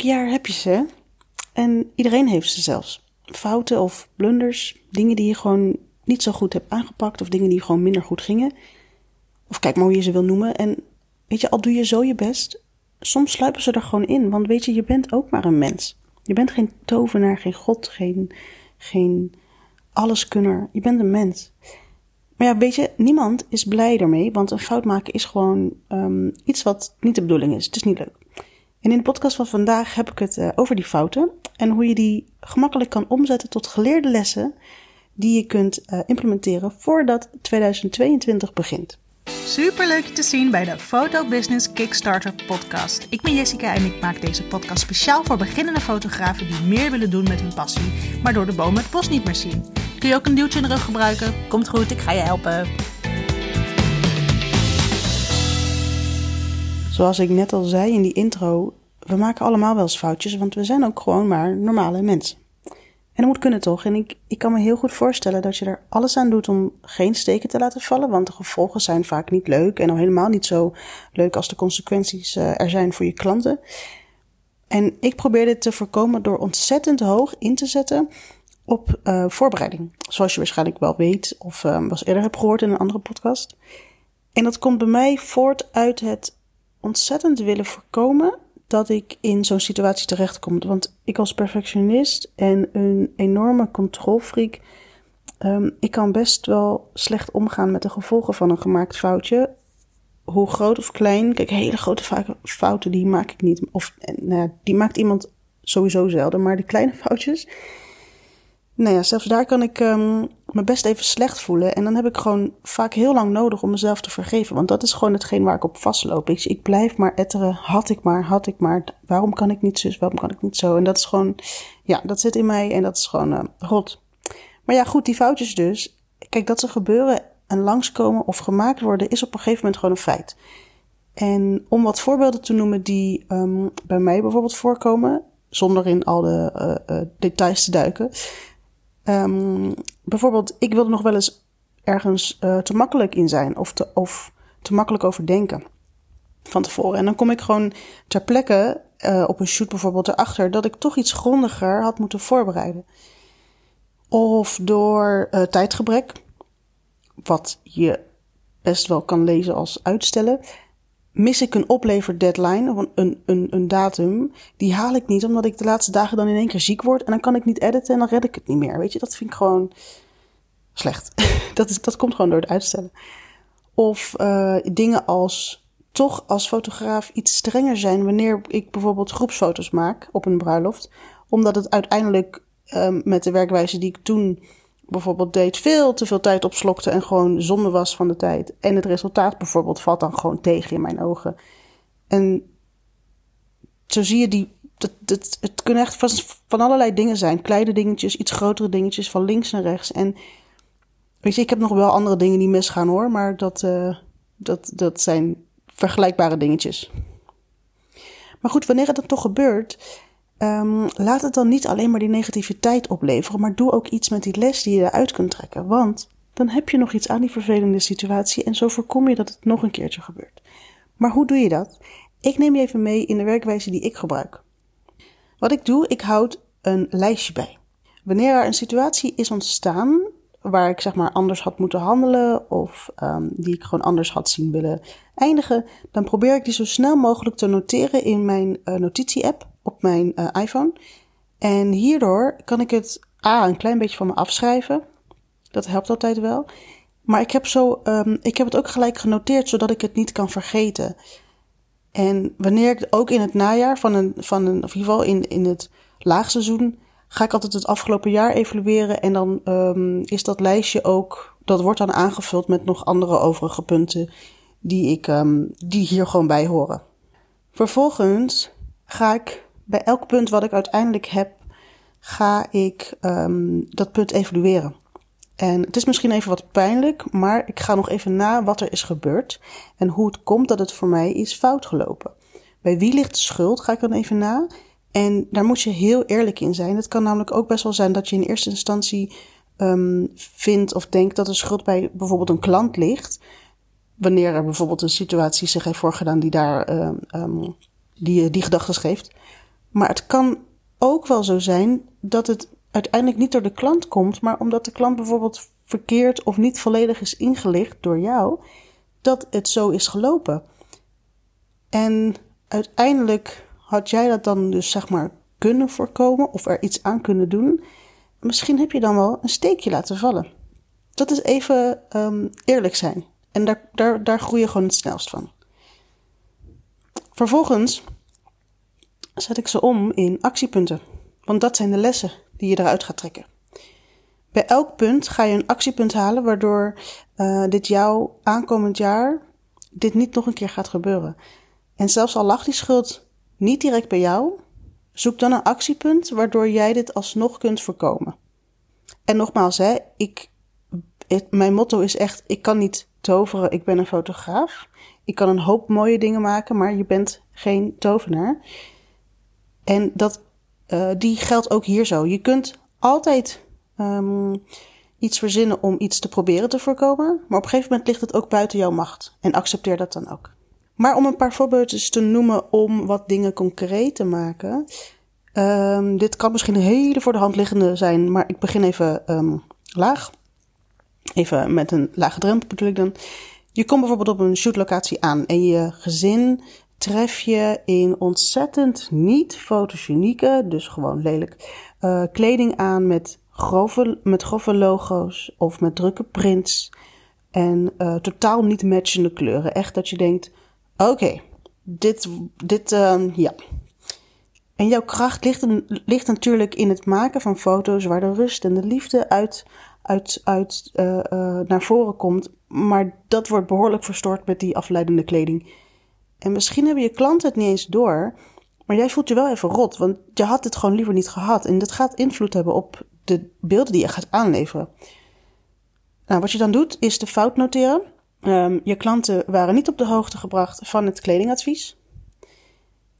elk jaar heb je ze. En iedereen heeft ze zelfs. Fouten of blunders, dingen die je gewoon niet zo goed hebt aangepakt of dingen die gewoon minder goed gingen. Of kijk maar hoe je ze wil noemen. En weet je, al doe je zo je best, soms sluipen ze er gewoon in. Want weet je, je bent ook maar een mens. Je bent geen tovenaar, geen god, geen, geen alleskunner. Je bent een mens. Maar ja, weet je, niemand is blij ermee, want een fout maken is gewoon um, iets wat niet de bedoeling is. Het is niet leuk. En in de podcast van vandaag heb ik het uh, over die fouten en hoe je die gemakkelijk kan omzetten tot geleerde lessen die je kunt uh, implementeren voordat 2022 begint. Super leuk je te zien bij de Photo Business Kickstarter podcast. Ik ben Jessica en ik maak deze podcast speciaal voor beginnende fotografen die meer willen doen met hun passie, maar door de bomen het bos niet meer zien. Kun je ook een duwtje in de rug gebruiken? Komt goed, ik ga je helpen. Zoals ik net al zei in die intro, we maken allemaal wel eens foutjes, want we zijn ook gewoon maar normale mensen. En dat moet kunnen toch? En ik, ik kan me heel goed voorstellen dat je er alles aan doet om geen steken te laten vallen, want de gevolgen zijn vaak niet leuk en al helemaal niet zo leuk als de consequenties uh, er zijn voor je klanten. En ik probeer dit te voorkomen door ontzettend hoog in te zetten op uh, voorbereiding. Zoals je waarschijnlijk wel weet of uh, was eerder hebt gehoord in een andere podcast. En dat komt bij mij voort uit het ontzettend willen voorkomen dat ik in zo'n situatie terechtkom. Want ik als perfectionist en een enorme controlfreak, um, ik kan best wel slecht omgaan met de gevolgen van een gemaakt foutje. Hoe groot of klein, kijk, hele grote fouten die maak ik niet. Of nou, die maakt iemand sowieso zelden, maar de kleine foutjes, nou ja, zelfs daar kan ik um, me best even slecht voelen. En dan heb ik gewoon vaak heel lang nodig om mezelf te vergeven. Want dat is gewoon hetgeen waar ik op vastloop. Ik, ik blijf maar etteren. Had ik maar, had ik maar. Waarom kan ik niet zus? Waarom kan ik niet zo? En dat is gewoon, ja, dat zit in mij en dat is gewoon uh, rot. Maar ja, goed, die foutjes dus. Kijk, dat ze gebeuren en langskomen of gemaakt worden, is op een gegeven moment gewoon een feit. En om wat voorbeelden te noemen die um, bij mij bijvoorbeeld voorkomen, zonder in al de uh, uh, details te duiken. Um, bijvoorbeeld, ik wilde nog wel eens ergens uh, te makkelijk in zijn of te, of te makkelijk over denken van tevoren. En dan kom ik gewoon ter plekke uh, op een shoot bijvoorbeeld erachter dat ik toch iets grondiger had moeten voorbereiden. Of door uh, tijdgebrek, wat je best wel kan lezen als uitstellen, mis ik een opleverdeadline, of een, een, een datum, die haal ik niet omdat ik de laatste dagen dan in één keer ziek word en dan kan ik niet editen en dan red ik het niet meer. Weet je, dat vind ik gewoon slecht. dat, is, dat komt gewoon door het uitstellen. Of uh, dingen als toch als fotograaf iets strenger zijn wanneer ik bijvoorbeeld groepsfoto's maak op een bruiloft, omdat het uiteindelijk um, met de werkwijze die ik toen bijvoorbeeld deed, veel te veel tijd opslokte en gewoon zonde was van de tijd. En het resultaat bijvoorbeeld valt dan gewoon tegen in mijn ogen. En zo zie je die. Dat, dat, het kunnen echt van, van allerlei dingen zijn. Kleine dingetjes, iets grotere dingetjes, van links naar rechts. En weet je, ik heb nog wel andere dingen die misgaan hoor, maar dat, uh, dat, dat zijn vergelijkbare dingetjes. Maar goed, wanneer het dan toch gebeurt, Um, laat het dan niet alleen maar die negativiteit opleveren, maar doe ook iets met die les die je eruit kunt trekken. Want dan heb je nog iets aan die vervelende situatie en zo voorkom je dat het nog een keertje gebeurt. Maar hoe doe je dat? Ik neem je even mee in de werkwijze die ik gebruik. Wat ik doe, ik houd een lijstje bij. Wanneer er een situatie is ontstaan waar ik zeg maar anders had moeten handelen of um, die ik gewoon anders had zien willen eindigen, dan probeer ik die zo snel mogelijk te noteren in mijn uh, notitie-app op mijn uh, iPhone. En hierdoor kan ik het A, een klein beetje van me afschrijven. Dat helpt altijd wel. Maar ik heb, zo, um, ik heb het ook gelijk genoteerd, zodat ik het niet kan vergeten. En wanneer ik ook in het najaar van een, van een of in ieder geval in, in het laagseizoen, ga ik altijd het afgelopen jaar evalueren. En dan um, is dat lijstje ook, dat wordt dan aangevuld met nog andere overige punten die, ik, um, die hier gewoon bij horen. Vervolgens ga ik bij elk punt wat ik uiteindelijk heb, ga ik um, dat punt evalueren. En het is misschien even wat pijnlijk, maar ik ga nog even na wat er is gebeurd en hoe het komt dat het voor mij is fout gelopen. Bij wie ligt de schuld, ga ik dan even na. En daar moet je heel eerlijk in zijn. Het kan namelijk ook best wel zijn dat je in eerste instantie um, vindt of denkt dat de schuld bij bijvoorbeeld een klant ligt. Wanneer er bijvoorbeeld een situatie zich heeft voorgedaan die daar um, die, die gedachten geeft. Maar het kan ook wel zo zijn dat het uiteindelijk niet door de klant komt, maar omdat de klant bijvoorbeeld verkeerd of niet volledig is ingelicht door jou, dat het zo is gelopen. En uiteindelijk had jij dat dan dus zeg maar kunnen voorkomen of er iets aan kunnen doen. Misschien heb je dan wel een steekje laten vallen. Dat is even um, eerlijk zijn. En daar, daar, daar groei je gewoon het snelst van. Vervolgens zet ik ze om in actiepunten. Want dat zijn de lessen die je eruit gaat trekken. Bij elk punt ga je een actiepunt halen waardoor uh, dit jou aankomend jaar dit niet nog een keer gaat gebeuren. En zelfs al lag die schuld niet direct bij jou, zoek dan een actiepunt waardoor jij dit alsnog kunt voorkomen. En nogmaals, hè, ik, mijn motto is echt: ik kan niet toveren, ik ben een fotograaf. Ik kan een hoop mooie dingen maken, maar je bent geen tovenaar. En dat, uh, die geldt ook hier zo. Je kunt altijd um, iets verzinnen om iets te proberen te voorkomen, maar op een gegeven moment ligt het ook buiten jouw macht. En accepteer dat dan ook. Maar om een paar voorbeeldjes te noemen om wat dingen concreet te maken. Um, dit kan misschien een hele voor de hand liggende zijn, maar ik begin even um, laag. Even met een lage drempel bedoel ik dan. Je komt bijvoorbeeld op een shootlocatie aan en je gezin tref je in ontzettend niet fotogenieke, dus gewoon lelijk, uh, kleding aan met grove, met grove logo's of met drukke prints. En uh, totaal niet matchende kleuren. Echt dat je denkt, oké, dit, dit, uh, ja. En jouw kracht ligt, ligt natuurlijk in het maken van foto's waar de rust en de liefde uit, uit, uit uh, naar voren komt. Maar dat wordt behoorlijk verstoord met die afleidende kleding. En misschien hebben je klanten het niet eens door, maar jij voelt je wel even rot, want je had het gewoon liever niet gehad. En dat gaat invloed hebben op de beelden die je gaat aanleveren. Nou, wat je dan doet, is de fout noteren. Um, je klanten waren niet op de hoogte gebracht van het kledingadvies.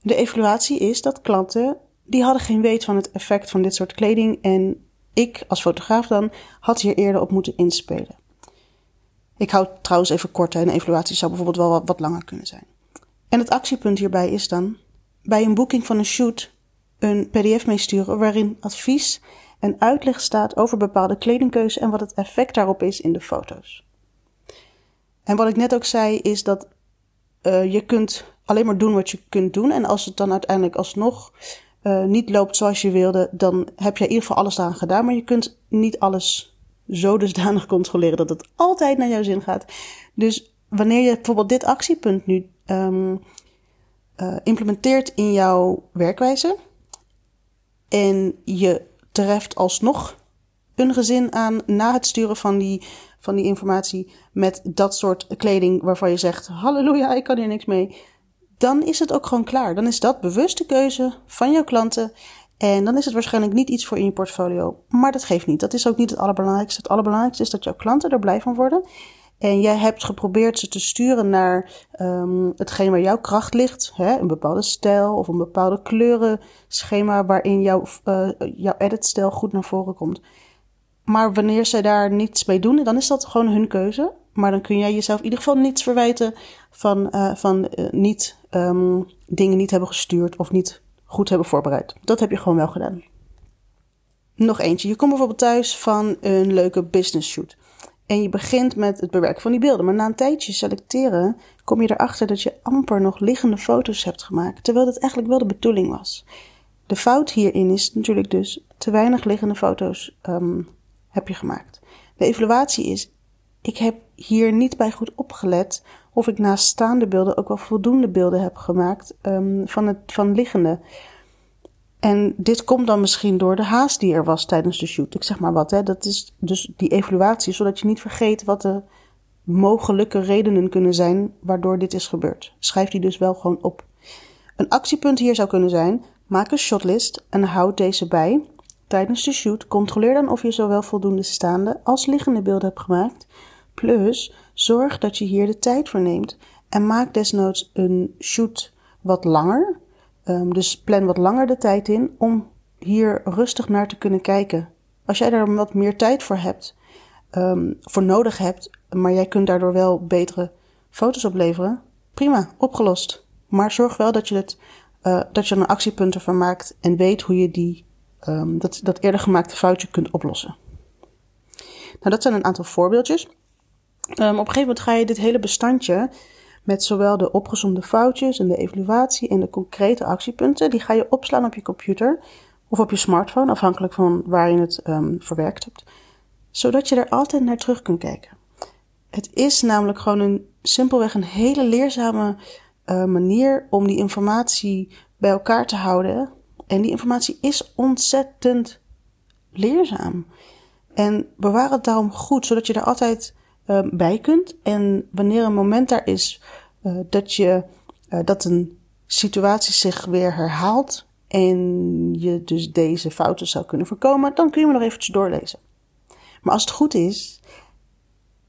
De evaluatie is dat klanten, die hadden geen weet van het effect van dit soort kleding. En ik, als fotograaf dan, had hier eerder op moeten inspelen. Ik hou trouwens even kort, een evaluatie zou bijvoorbeeld wel wat langer kunnen zijn. En het actiepunt hierbij is dan, bij een boeking van een shoot, een pdf meesturen waarin advies en uitleg staat over bepaalde kledingkeuze en wat het effect daarop is in de foto's. En wat ik net ook zei is dat uh, je kunt alleen maar doen wat je kunt doen. En als het dan uiteindelijk alsnog uh, niet loopt zoals je wilde, dan heb je in ieder geval alles aan gedaan. Maar je kunt niet alles zo dusdanig controleren dat het altijd naar jouw zin gaat. Dus wanneer je bijvoorbeeld dit actiepunt nu um, uh, implementeert in jouw werkwijze en je treft alsnog een gezin aan na het sturen van die, van die informatie met dat soort kleding waarvan je zegt: Halleluja, ik kan hier niks mee. Dan is het ook gewoon klaar. Dan is dat bewuste keuze van jouw klanten. En dan is het waarschijnlijk niet iets voor in je portfolio. Maar dat geeft niet. Dat is ook niet het allerbelangrijkste. Het allerbelangrijkste is dat jouw klanten er blij van worden. En jij hebt geprobeerd ze te sturen naar um, hetgeen waar jouw kracht ligt. Hè? Een bepaalde stijl of een bepaalde kleurenschema waarin jouw, uh, jouw editstijl goed naar voren komt. Maar wanneer zij daar niets mee doen, dan is dat gewoon hun keuze. Maar dan kun jij jezelf in ieder geval niets verwijten van, uh, van uh, niet um, dingen niet hebben gestuurd of niet goed hebben voorbereid. Dat heb je gewoon wel gedaan. Nog eentje. Je komt bijvoorbeeld thuis van een leuke business shoot. En je begint met het bewerken van die beelden. Maar na een tijdje selecteren kom je erachter dat je amper nog liggende foto's hebt gemaakt. Terwijl dat eigenlijk wel de bedoeling was. De fout hierin is natuurlijk dus te weinig liggende foto's um, heb je gemaakt. De evaluatie is, ik heb hier niet bij goed opgelet of ik naast staande beelden ook wel voldoende beelden heb gemaakt um, van, het, van liggende. En dit komt dan misschien door de haast die er was tijdens de shoot. Ik zeg maar wat, hè. Dat is dus die evaluatie, zodat je niet vergeet wat de mogelijke redenen kunnen zijn waardoor dit is gebeurd. Schrijf die dus wel gewoon op. Een actiepunt hier zou kunnen zijn: maak een shotlist en houd deze bij. Tijdens de shoot controleer dan of je zowel voldoende staande als liggende beelden hebt gemaakt. Plus, zorg dat je hier de tijd voor neemt en maak desnoods een shoot wat langer Um, dus plan wat langer de tijd in om hier rustig naar te kunnen kijken. Als jij daar wat meer tijd voor hebt, um, voor nodig hebt, maar jij kunt daardoor wel betere foto's opleveren, prima, opgelost. Maar zorg wel dat je het uh, dat je er een actiepunt ervan maakt en weet hoe je die, um, dat, dat eerder gemaakte foutje kunt oplossen. Nou, dat zijn een aantal voorbeeldjes. Op een gegeven moment ga je dit hele bestandje met zowel de opgezomde foutjes en de evaluatie en de concrete actiepunten, die ga je opslaan op je computer of op je smartphone, afhankelijk van waar je het um, verwerkt hebt, zodat je er altijd naar terug kunt kijken. Het is namelijk gewoon een simpelweg een hele leerzame uh, manier om die informatie bij elkaar te houden. En die informatie is ontzettend leerzaam. En bewaar het daarom goed, zodat je er altijd uh, bij kunt. En wanneer een moment daar is uh, dat, je, dat een situatie zich weer herhaalt en je dus deze fouten zou kunnen voorkomen, dan kun je me nog eventjes doorlezen. Maar als het goed is,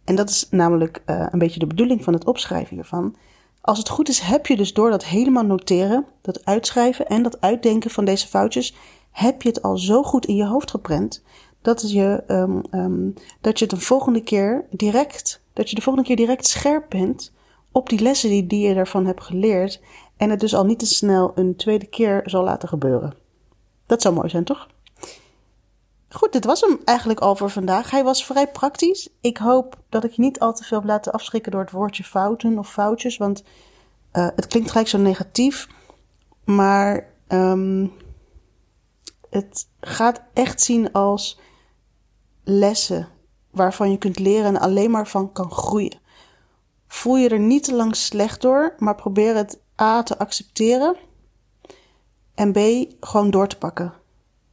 en dat is namelijk een beetje de bedoeling van het opschrijven hiervan, als het goed is, heb je dus door dat helemaal noteren, dat uitschrijven en dat uitdenken van deze foutjes, heb je het al zo goed in je hoofd geprent dat je, um, dat je de volgende keer direct, dat je de volgende keer direct scherp bent op die lessen die, die je daarvan hebt geleerd en het dus al niet te snel een tweede keer zal laten gebeuren. Dat zou mooi zijn, toch? Goed, dit was hem eigenlijk al voor vandaag. Hij was vrij praktisch. Ik hoop dat ik je niet al te veel heb laten afschrikken door het woordje fouten of foutjes, want uh, het klinkt gelijk zo negatief. Maar um, het gaat echt zien als lessen waarvan je kunt leren en alleen maar van kan groeien. Voel je er niet te lang slecht door, maar probeer het A te accepteren en B gewoon door te pakken.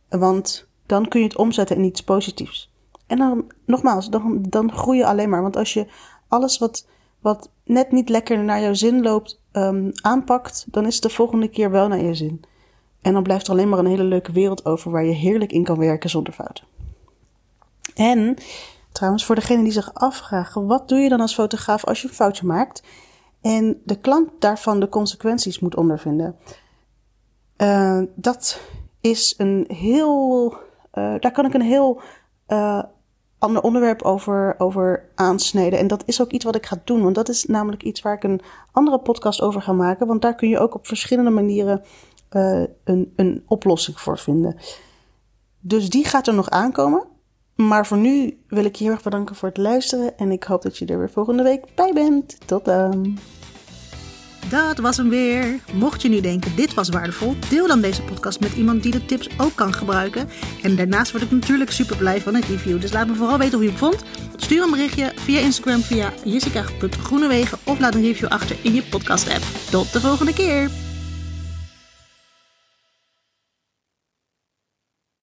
Want dan kun je het omzetten in iets positiefs. En dan, nogmaals, dan, dan groei je alleen maar. Want als je alles wat, wat net niet lekker naar jouw zin loopt um, aanpakt, dan is het de volgende keer wel naar je zin. En dan blijft er alleen maar een hele leuke wereld over waar je heerlijk in kan werken zonder fouten. En trouwens, voor degene die zich afvragen, wat doe je dan als fotograaf als je een foutje maakt en de klant daarvan de consequenties moet ondervinden? Uh, dat is een heel uh, daar kan ik een heel uh, ander onderwerp over, over aansnijden. En dat is ook iets wat ik ga doen. Want dat is namelijk iets waar ik een andere podcast over ga maken. Want daar kun je ook op verschillende manieren een, een oplossing voor vinden. Dus die gaat er nog aankomen. Maar voor nu wil ik je heel erg bedanken voor het luisteren. En ik hoop dat je er weer volgende week bij bent. Tot dan. Dat was hem weer. Mocht je nu denken dit was waardevol, deel dan deze podcast met iemand die de tips ook kan gebruiken. En daarnaast word ik natuurlijk super blij van een review. Dus laat me vooral weten hoe je het vond. Stuur een berichtje via Instagram via jessica.groenewegen of laat een review achter in je podcast app. Tot de volgende keer.